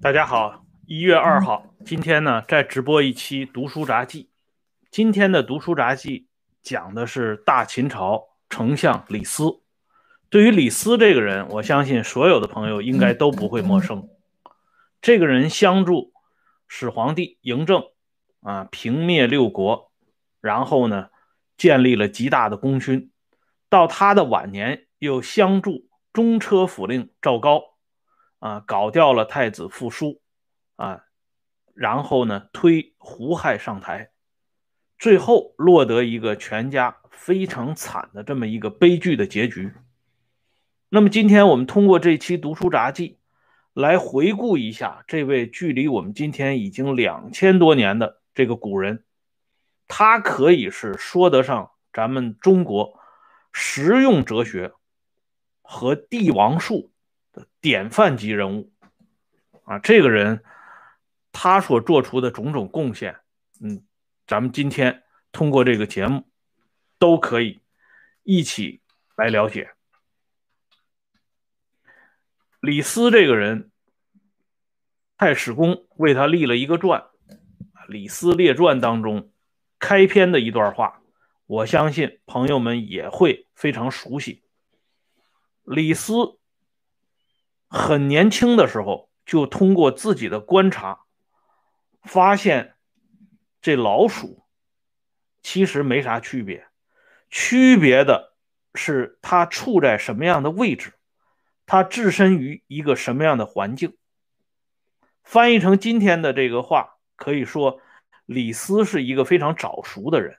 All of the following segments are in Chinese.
大家好，一月二号，今天呢在直播一期《读书杂记》。今天的《读书杂记》讲的是大秦朝丞相李斯。对于李斯这个人，我相信所有的朋友应该都不会陌生。这个人相助始皇帝嬴政，啊，平灭六国，然后呢，建立了极大的功勋。到他的晚年，又相助中车府令赵高。啊，搞掉了太子傅书，啊，然后呢，推胡亥上台，最后落得一个全家非常惨的这么一个悲剧的结局。那么今天我们通过这期读书杂记，来回顾一下这位距离我们今天已经两千多年的这个古人，他可以是说得上咱们中国实用哲学和帝王术的。典范级人物啊，这个人他所做出的种种贡献，嗯，咱们今天通过这个节目都可以一起来了解。李斯这个人，太史公为他立了一个传，《李斯列传》当中开篇的一段话，我相信朋友们也会非常熟悉。李斯。很年轻的时候，就通过自己的观察，发现这老鼠其实没啥区别，区别的是它处在什么样的位置，它置身于一个什么样的环境。翻译成今天的这个话，可以说李斯是一个非常早熟的人。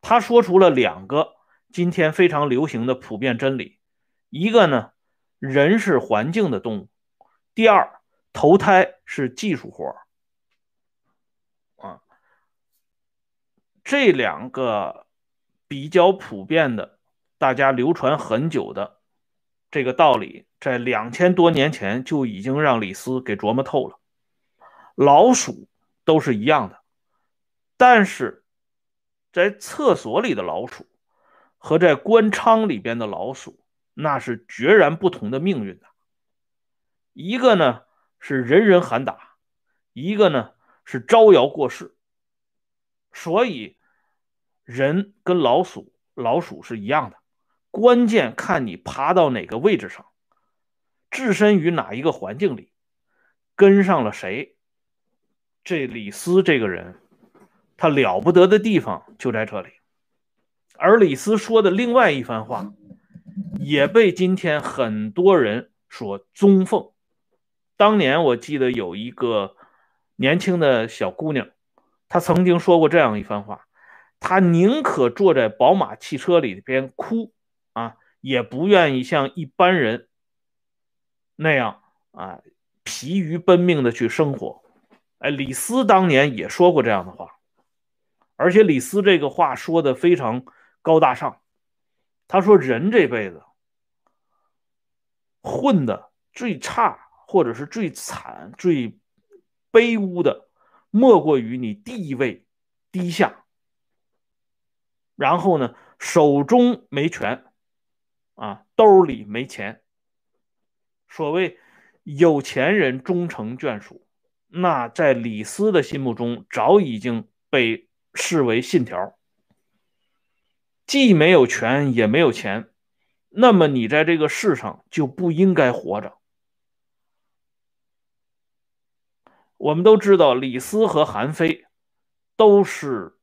他说出了两个今天非常流行的普遍真理，一个呢。人是环境的动物。第二，投胎是技术活啊。这两个比较普遍的、大家流传很久的这个道理，在两千多年前就已经让李斯给琢磨透了。老鼠都是一样的，但是在厕所里的老鼠和在官仓里边的老鼠。那是决然不同的命运的，一个呢是人人喊打，一个呢是招摇过市。所以，人跟老鼠，老鼠是一样的，关键看你爬到哪个位置上，置身于哪一个环境里，跟上了谁。这李斯这个人，他了不得的地方就在这里。而李斯说的另外一番话。也被今天很多人所尊奉。当年我记得有一个年轻的小姑娘，她曾经说过这样一番话：她宁可坐在宝马汽车里边哭啊，也不愿意像一般人那样啊疲于奔命的去生活。哎，李斯当年也说过这样的话，而且李斯这个话说的非常高大上。他说：“人这辈子混的最差，或者是最惨、最卑污的，莫过于你地位低下，然后呢，手中没权，啊，兜里没钱。所谓有钱人终成眷属，那在李斯的心目中早已经被视为信条。”既没有权也没有钱，那么你在这个世上就不应该活着。我们都知道，李斯和韩非都是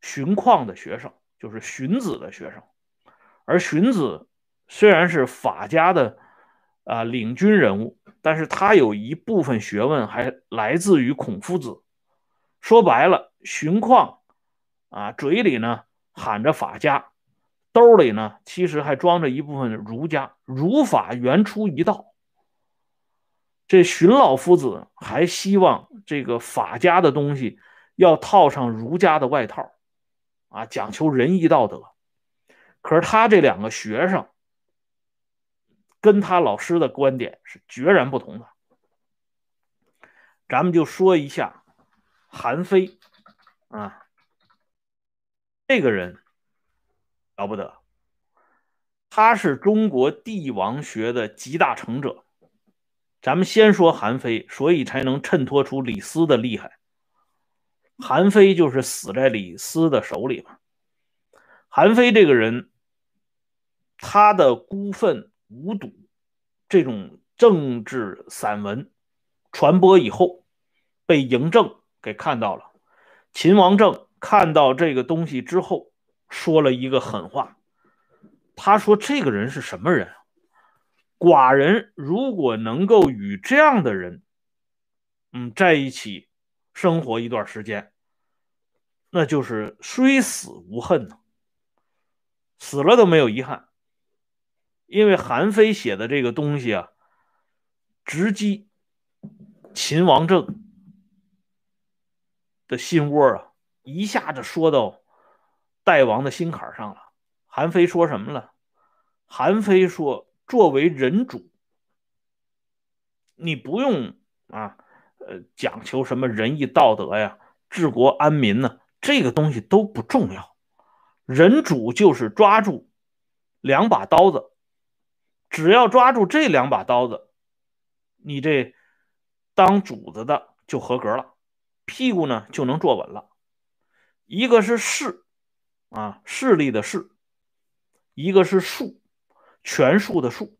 荀况的学生，就是荀子的学生。而荀子虽然是法家的啊领军人物，但是他有一部分学问还来自于孔夫子。说白了，荀况啊嘴里呢。喊着法家，兜里呢，其实还装着一部分儒家。儒法原出一道，这荀老夫子还希望这个法家的东西要套上儒家的外套，啊，讲求仁义道德。可是他这两个学生跟他老师的观点是决然不同的。咱们就说一下韩非，啊。这个人了不得，他是中国帝王学的集大成者。咱们先说韩非，所以才能衬托出李斯的厉害。韩非就是死在李斯的手里嘛。韩非这个人，他的孤愤无睹这种政治散文传播以后，被嬴政给看到了。秦王政看到这个东西之后，说了一个狠话。他说：“这个人是什么人？寡人如果能够与这样的人，嗯，在一起生活一段时间，那就是虽死无恨呢，死了都没有遗憾。因为韩非写的这个东西啊，直击秦王政。”的心窝啊，一下子说到代王的心坎上了。韩非说什么了？韩非说：“作为人主，你不用啊，呃，讲求什么仁义道德呀、治国安民呢，这个东西都不重要。人主就是抓住两把刀子，只要抓住这两把刀子，你这当主子的就合格了。”屁股呢就能坐稳了，一个是势，啊势力的势，一个是术，权术的术。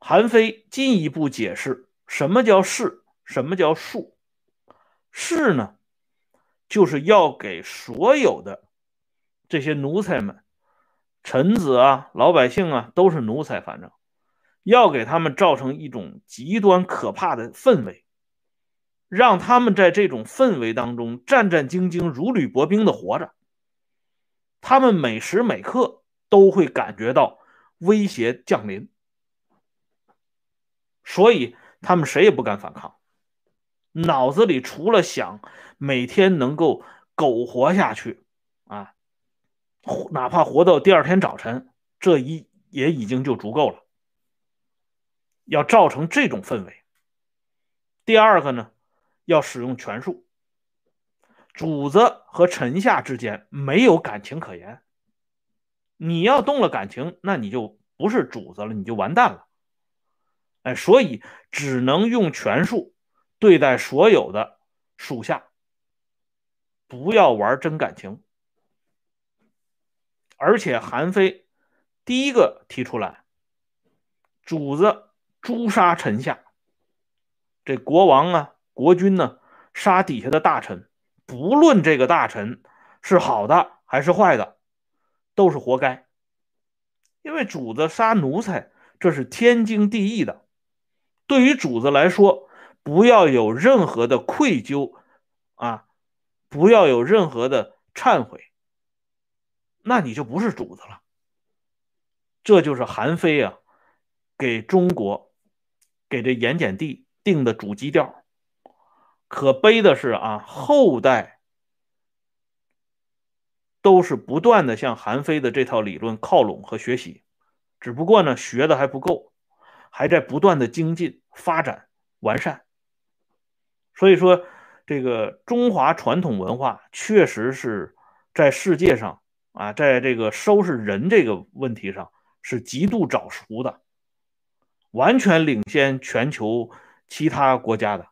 韩非进一步解释什么叫势，什么叫术。势呢，就是要给所有的这些奴才们、臣子啊、老百姓啊，都是奴才，反正要给他们造成一种极端可怕的氛围。让他们在这种氛围当中战战兢兢、如履薄冰的活着，他们每时每刻都会感觉到威胁降临，所以他们谁也不敢反抗，脑子里除了想每天能够苟活下去啊，哪怕活到第二天早晨，这一也已经就足够了。要造成这种氛围。第二个呢？要使用权术，主子和臣下之间没有感情可言。你要动了感情，那你就不是主子了，你就完蛋了。哎，所以只能用权术对待所有的属下，不要玩真感情。而且韩非第一个提出来，主子诛杀臣下，这国王啊。国君呢，杀底下的大臣，不论这个大臣是好的还是坏的，都是活该。因为主子杀奴才，这是天经地义的。对于主子来说，不要有任何的愧疚啊，不要有任何的忏悔，那你就不是主子了。这就是韩非啊，给中国，给这盐碱地定的主基调。可悲的是啊，后代都是不断的向韩非的这套理论靠拢和学习，只不过呢，学的还不够，还在不断的精进、发展、完善。所以说，这个中华传统文化确实是在世界上啊，在这个收拾人这个问题上是极度早熟的，完全领先全球其他国家的。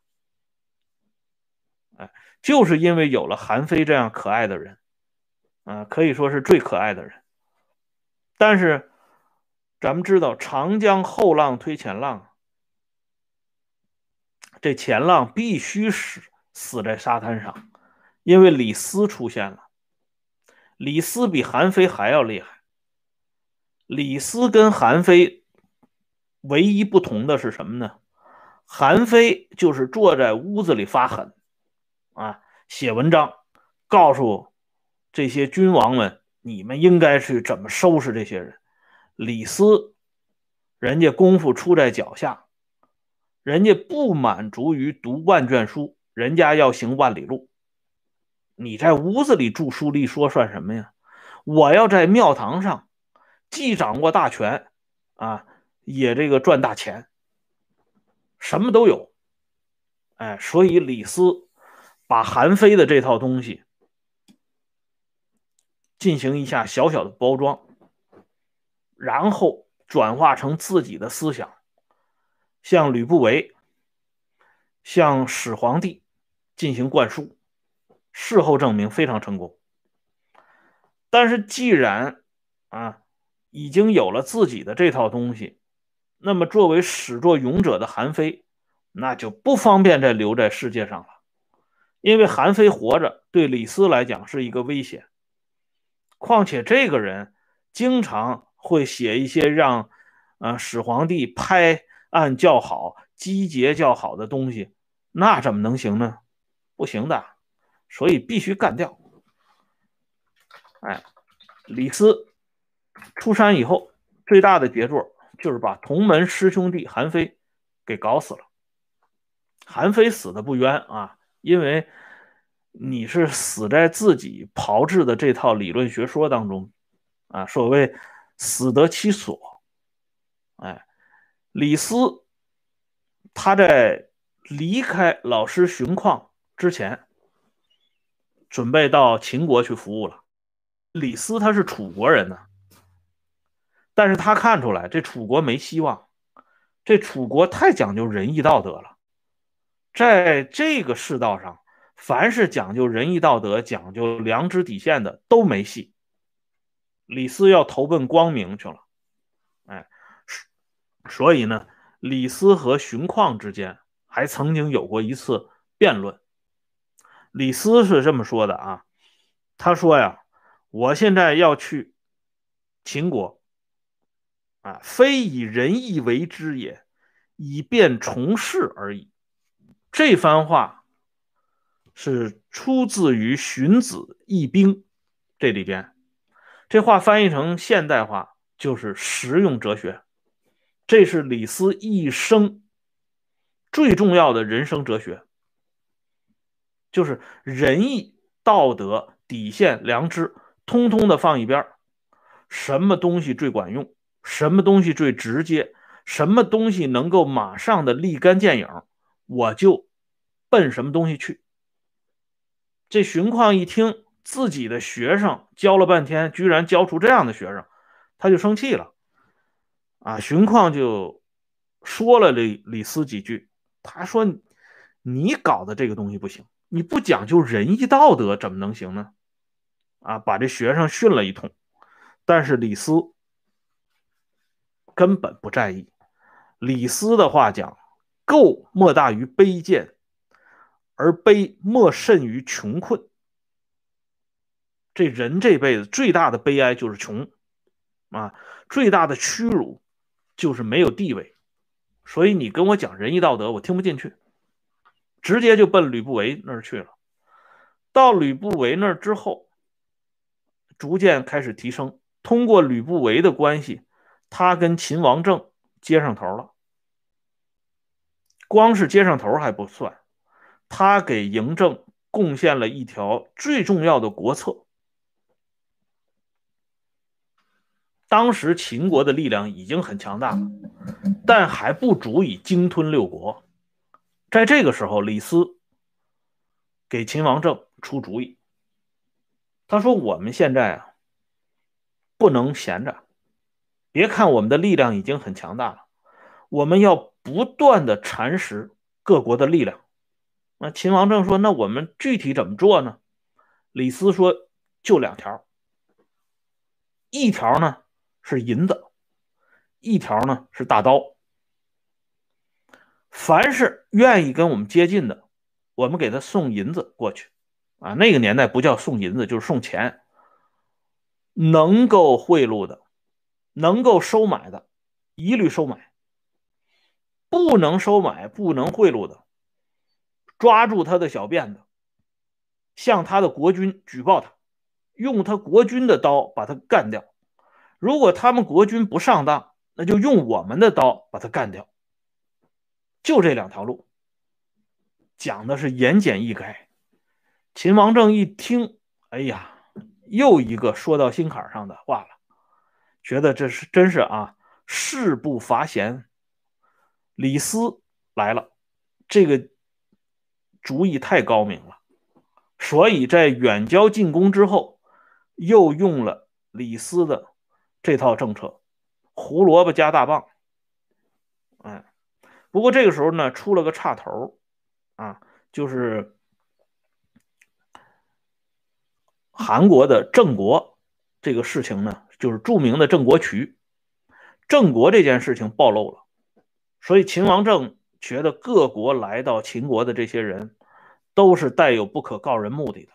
哎就是因为有了韩非这样可爱的人，啊，可以说是最可爱的人。但是，咱们知道长江后浪推前浪，这前浪必须死死在沙滩上，因为李斯出现了。李斯比韩非还要厉害。李斯跟韩非唯一不同的是什么呢？韩非就是坐在屋子里发狠。啊，写文章，告诉这些君王们，你们应该去怎么收拾这些人。李斯，人家功夫出在脚下，人家不满足于读万卷书，人家要行万里路。你在屋子里著书立说算什么呀？我要在庙堂上，既掌握大权，啊，也这个赚大钱，什么都有。哎，所以李斯。把韩非的这套东西进行一下小小的包装，然后转化成自己的思想，向吕不韦、向始皇帝进行灌输。事后证明非常成功。但是既然啊已经有了自己的这套东西，那么作为始作俑者的韩非，那就不方便再留在世界上了，因为韩非活着对李斯来讲是一个危险。况且这个人经常会写一些让啊始皇帝拍案叫好、击节叫好的东西，那怎么能行呢？不行的，所以必须干掉。哎，李斯出山以后最大的杰作就是把同门师兄弟韩非给搞死了。韩非死的不冤啊，因为。你是死在自己炮制的这套理论学说当中，啊，所谓死得其所。哎，李斯他在离开老师荀况之前，准备到秦国去服务了。李斯他是楚国人呢，但是他看出来这楚国没希望，这楚国太讲究仁义道德了，在这个世道上。凡是讲究仁义道德、讲究良知底线的都没戏。李斯要投奔光明去了，哎，所以呢，李斯和荀况之间还曾经有过一次辩论。李斯是这么说的啊，他说呀：“我现在要去秦国，啊，非以仁义为之也，以便从事而已。”这番话。是出自于《荀子·易兵》这里边，这话翻译成现代话就是实用哲学。这是李斯一生最重要的人生哲学，就是仁义、道德、底线、良知，通通的放一边什么东西最管用？什么东西最直接？什么东西能够马上的立竿见影？我就奔什么东西去。这荀况一听自己的学生教了半天，居然教出这样的学生，他就生气了。啊，荀况就说了李李斯几句，他说：“你搞的这个东西不行，你不讲究仁义道德，怎么能行呢？”啊，把这学生训了一通。但是李斯根本不在意。李斯的话讲：“垢莫大于卑贱。”而卑莫甚于穷困。这人这辈子最大的悲哀就是穷，啊，最大的屈辱就是没有地位。所以你跟我讲仁义道德，我听不进去，直接就奔吕不韦那儿去了。到吕不韦那儿之后，逐渐开始提升。通过吕不韦的关系，他跟秦王政接上头了。光是接上头还不算。他给嬴政贡献了一条最重要的国策。当时秦国的力量已经很强大了，但还不足以鲸吞六国。在这个时候，李斯给秦王政出主意，他说：“我们现在啊，不能闲着。别看我们的力量已经很强大了，我们要不断的蚕食各国的力量。”那秦王政说：“那我们具体怎么做呢？”李斯说：“就两条，一条呢是银子，一条呢是大刀。凡是愿意跟我们接近的，我们给他送银子过去。啊，那个年代不叫送银子，就是送钱。能够贿赂的，能够收买的，一律收买；不能收买、不能贿赂的。”抓住他的小辫子，向他的国君举报他，用他国君的刀把他干掉。如果他们国君不上当，那就用我们的刀把他干掉。就这两条路，讲的是言简意赅。秦王政一听，哎呀，又一个说到心坎上的话了，觉得这是真是啊，事不乏贤。李斯来了，这个。主意太高明了，所以在远交近攻之后，又用了李斯的这套政策，胡萝卜加大棒。哎，不过这个时候呢，出了个岔头啊，就是韩国的郑国这个事情呢，就是著名的郑国渠，郑国这件事情暴露了，所以秦王政觉得各国来到秦国的这些人都是带有不可告人目的的，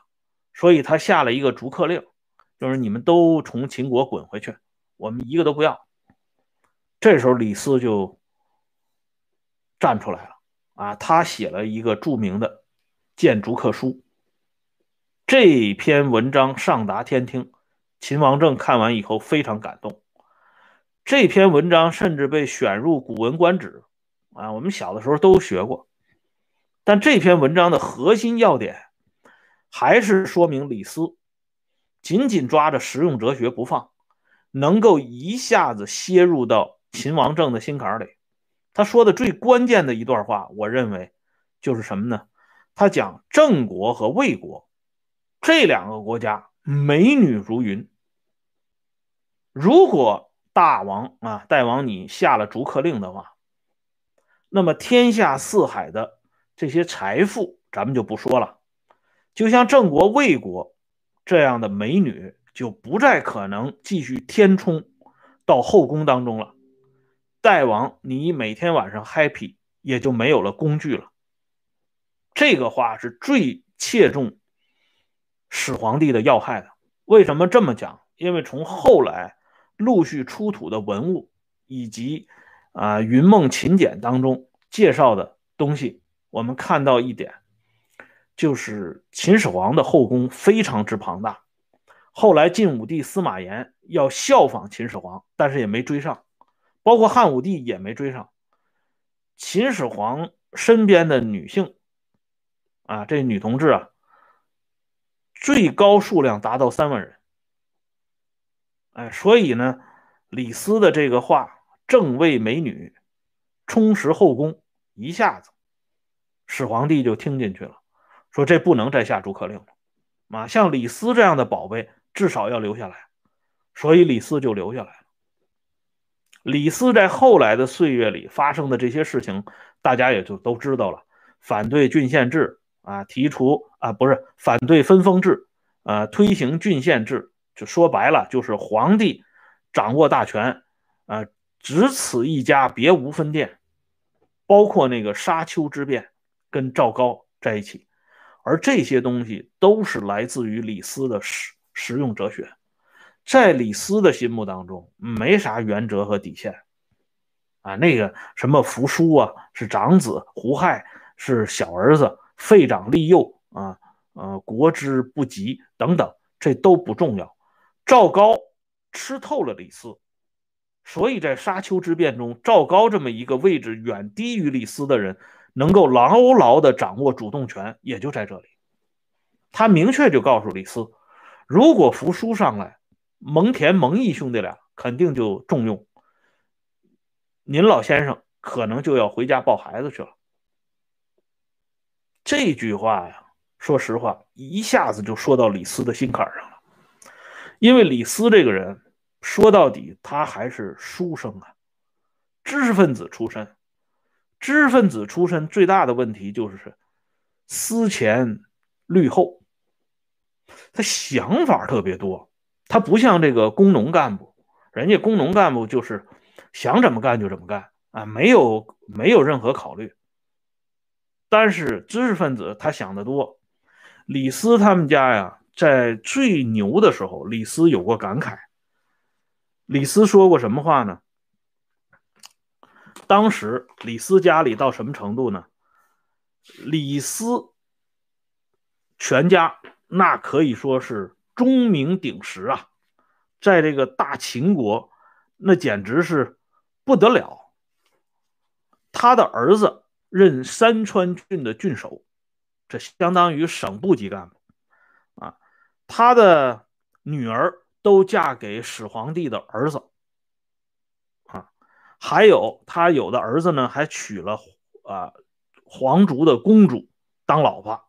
所以他下了一个逐客令，就是你们都从秦国滚回去，我们一个都不要。这时候李斯就。站出来了啊！他写了一个著名的《谏逐客书》，这篇文章上达天听，秦王政看完以后非常感动。这篇文章甚至被选入《古文观止》啊，我们小的时候都学过。但这篇文章的核心要点，还是说明李斯紧紧抓着实用哲学不放，能够一下子切入到秦王政的心坎里。他说的最关键的一段话，我认为就是什么呢？他讲郑国和魏国这两个国家美女如云。如果大王啊，大王你下了逐客令的话，那么天下四海的这些财富咱们就不说了，就像郑国、魏国这样的美女就不再可能继续填充到后宫当中了。大王，你每天晚上 happy 也就没有了工具了。这个话是最切中始皇帝的要害的。为什么这么讲？因为从后来陆续出土的文物以及啊《云梦秦简》当中介绍的东西，我们看到一点，就是秦始皇的后宫非常之庞大。后来晋武帝司马炎要效仿秦始皇，但是也没追上。包括汉武帝也没追上，秦始皇身边的女性啊，这女同志啊，最高数量达到三万人。哎，所以呢，李斯的这个话“正位美女，充实后宫”，一下子始皇帝就听进去了，说这不能再下逐客令了。啊，像李斯这样的宝贝，至少要留下来，所以李斯就留下来了。李斯在后来的岁月里发生的这些事情，大家也就都知道了。反对郡县制啊，提出啊，不是反对分封制啊，推行郡县制，就说白了就是皇帝掌握大权啊，只此一家，别无分店。包括那个沙丘之变，跟赵高在一起，而这些东西都是来自于李斯的实实用哲学。在李斯的心目当中，没啥原则和底线，啊，那个什么扶苏啊，是长子；胡亥是小儿子；废长立幼啊，呃，国之不及等等，这都不重要。赵高吃透了李斯，所以在沙丘之变中，赵高这么一个位置远低于李斯的人，能够牢牢的掌握主动权，也就在这里。他明确就告诉李斯，如果扶苏上来。蒙恬、蒙毅兄弟俩肯定就重用您老先生，可能就要回家抱孩子去了。这句话呀，说实话，一下子就说到李斯的心坎上了。因为李斯这个人，说到底，他还是书生啊，知识分子出身。知识分子出身最大的问题就是思前虑后，他想法特别多。他不像这个工农干部，人家工农干部就是想怎么干就怎么干啊，没有没有任何考虑。但是知识分子他想得多。李斯他们家呀，在最牛的时候，李斯有过感慨。李斯说过什么话呢？当时李斯家里到什么程度呢？李斯全家那可以说是。钟鸣鼎食啊，在这个大秦国，那简直是不得了。他的儿子任山川郡的郡守，这相当于省部级干部。他的女儿都嫁给始皇帝的儿子啊，还有他有的儿子呢，还娶了啊皇族的公主当老婆，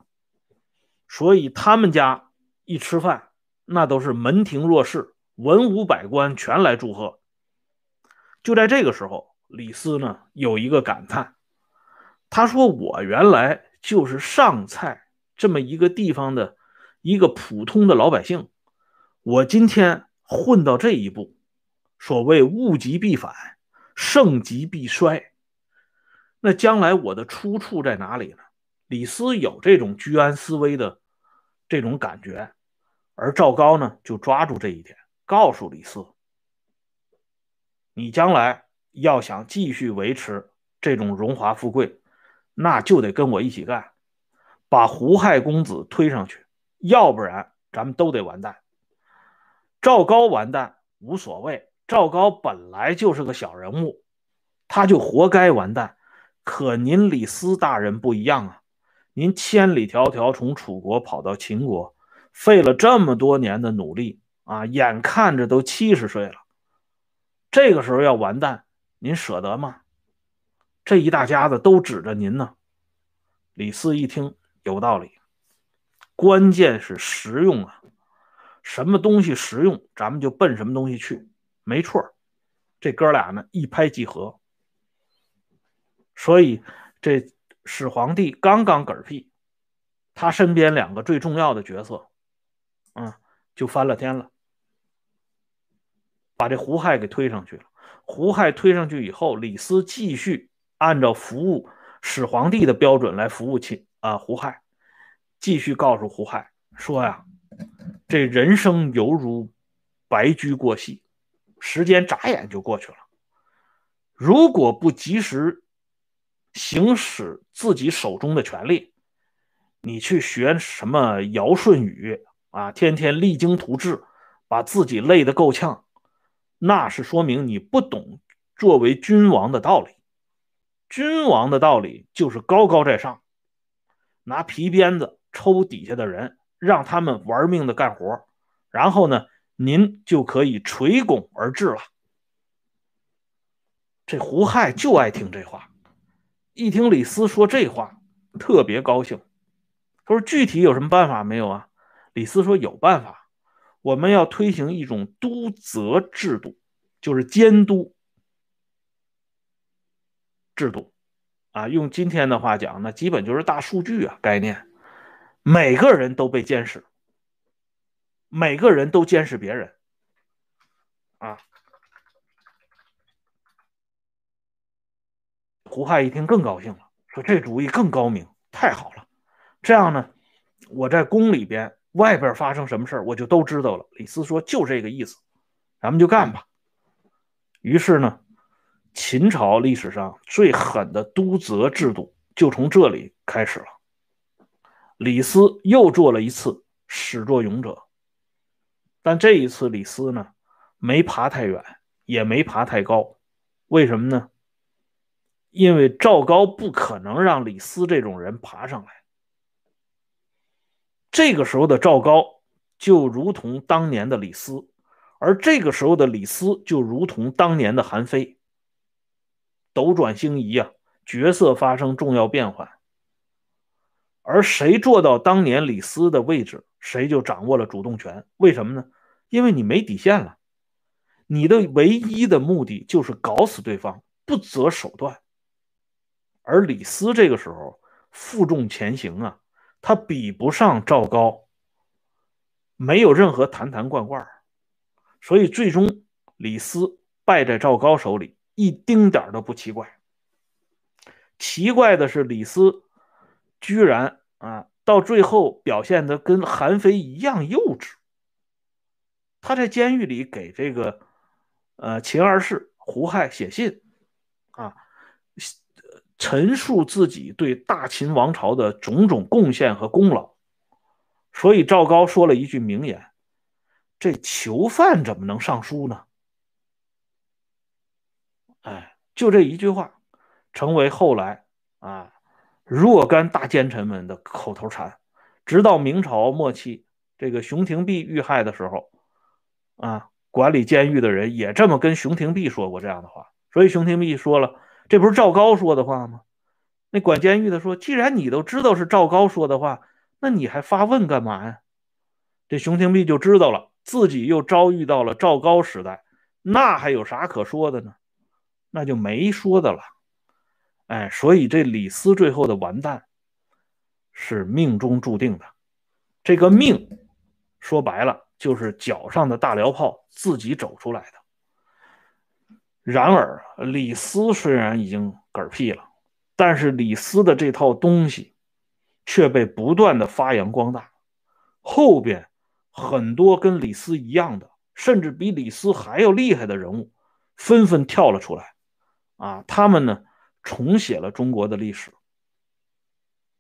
所以他们家一吃饭。那都是门庭若市，文武百官全来祝贺。就在这个时候，李斯呢有一个感叹，他说：“我原来就是上蔡这么一个地方的一个普通的老百姓，我今天混到这一步，所谓物极必反，盛极必衰。那将来我的出处在哪里呢？”李斯有这种居安思危的这种感觉，而赵高呢，就抓住这一点，告诉李斯：“你将来要想继续维持这种荣华富贵，那就得跟我一起干，把胡亥公子推上去，要不然咱们都得完蛋。赵高完蛋无所谓，赵高本来就是个小人物，他就活该完蛋。可您李斯大人不一样啊！”您千里迢迢从楚国跑到秦国，费了这么多年的努力啊，眼看着都七十岁了，这个时候要完蛋，您舍得吗？这一大家子都指着您呢。李斯一听有道理，关键是实用啊，什么东西实用，咱们就奔什么东西去，没错。这哥俩呢一拍即合，所以这。始皇帝刚刚嗝屁，他身边两个最重要的角色，嗯，就翻了天了，把这胡亥给推上去了。胡亥推上去以后，李斯继续按照服务始皇帝的标准来服务秦啊胡亥，继续告诉胡亥说呀，这人生犹如白驹过隙，时间眨眼就过去了，如果不及时。行使自己手中的权利，你去学什么尧舜禹啊？天天励精图治，把自己累得够呛，那是说明你不懂作为君王的道理。君王的道理就是高高在上，拿皮鞭子抽底下的人，让他们玩命的干活，然后呢，您就可以垂拱而治了。这胡亥就爱听这话。一听李斯说这话，特别高兴。他说：“具体有什么办法没有啊？”李斯说：“有办法，我们要推行一种督责制度，就是监督制度啊。用今天的话讲，那基本就是大数据啊概念，每个人都被监视，每个人都监视别人啊。”胡亥一听更高兴了，说：“这主意更高明，太好了！这样呢，我在宫里边、外边发生什么事我就都知道了。”李斯说：“就这个意思，咱们就干吧。”于是呢，秦朝历史上最狠的督责制度就从这里开始了。李斯又做了一次始作俑者，但这一次李斯呢，没爬太远，也没爬太高，为什么呢？因为赵高不可能让李斯这种人爬上来。这个时候的赵高就如同当年的李斯，而这个时候的李斯就如同当年的韩非。斗转星移啊，角色发生重要变换。而谁做到当年李斯的位置，谁就掌握了主动权。为什么呢？因为你没底线了，你的唯一的目的就是搞死对方，不择手段。而李斯这个时候负重前行啊，他比不上赵高，没有任何坛坛罐罐，所以最终李斯败在赵高手里，一丁点都不奇怪。奇怪的是，李斯居然啊，到最后表现的跟韩非一样幼稚。他在监狱里给这个呃秦二世胡亥写信啊。陈述自己对大秦王朝的种种贡献和功劳，所以赵高说了一句名言：“这囚犯怎么能上书呢？”哎，就这一句话，成为后来啊若干大奸臣们的口头禅。直到明朝末期，这个熊廷弼遇害的时候，啊，管理监狱的人也这么跟熊廷弼说过这样的话。所以熊廷弼说了。这不是赵高说的话吗？那管监狱的说：“既然你都知道是赵高说的话，那你还发问干嘛呀？”这熊廷弼就知道了，自己又遭遇到了赵高时代，那还有啥可说的呢？那就没说的了。哎，所以这李斯最后的完蛋是命中注定的。这个命说白了就是脚上的大镣炮自己走出来的。然而，李斯虽然已经嗝屁了，但是李斯的这套东西却被不断的发扬光大。后边很多跟李斯一样的，甚至比李斯还要厉害的人物，纷纷跳了出来。啊，他们呢重写了中国的历史。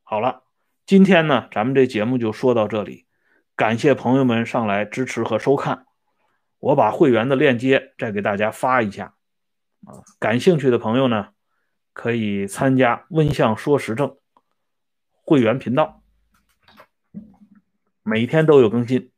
好了，今天呢咱们这节目就说到这里，感谢朋友们上来支持和收看。我把会员的链接再给大家发一下。啊，感兴趣的朋友呢，可以参加“温相说时政”会员频道，每天都有更新。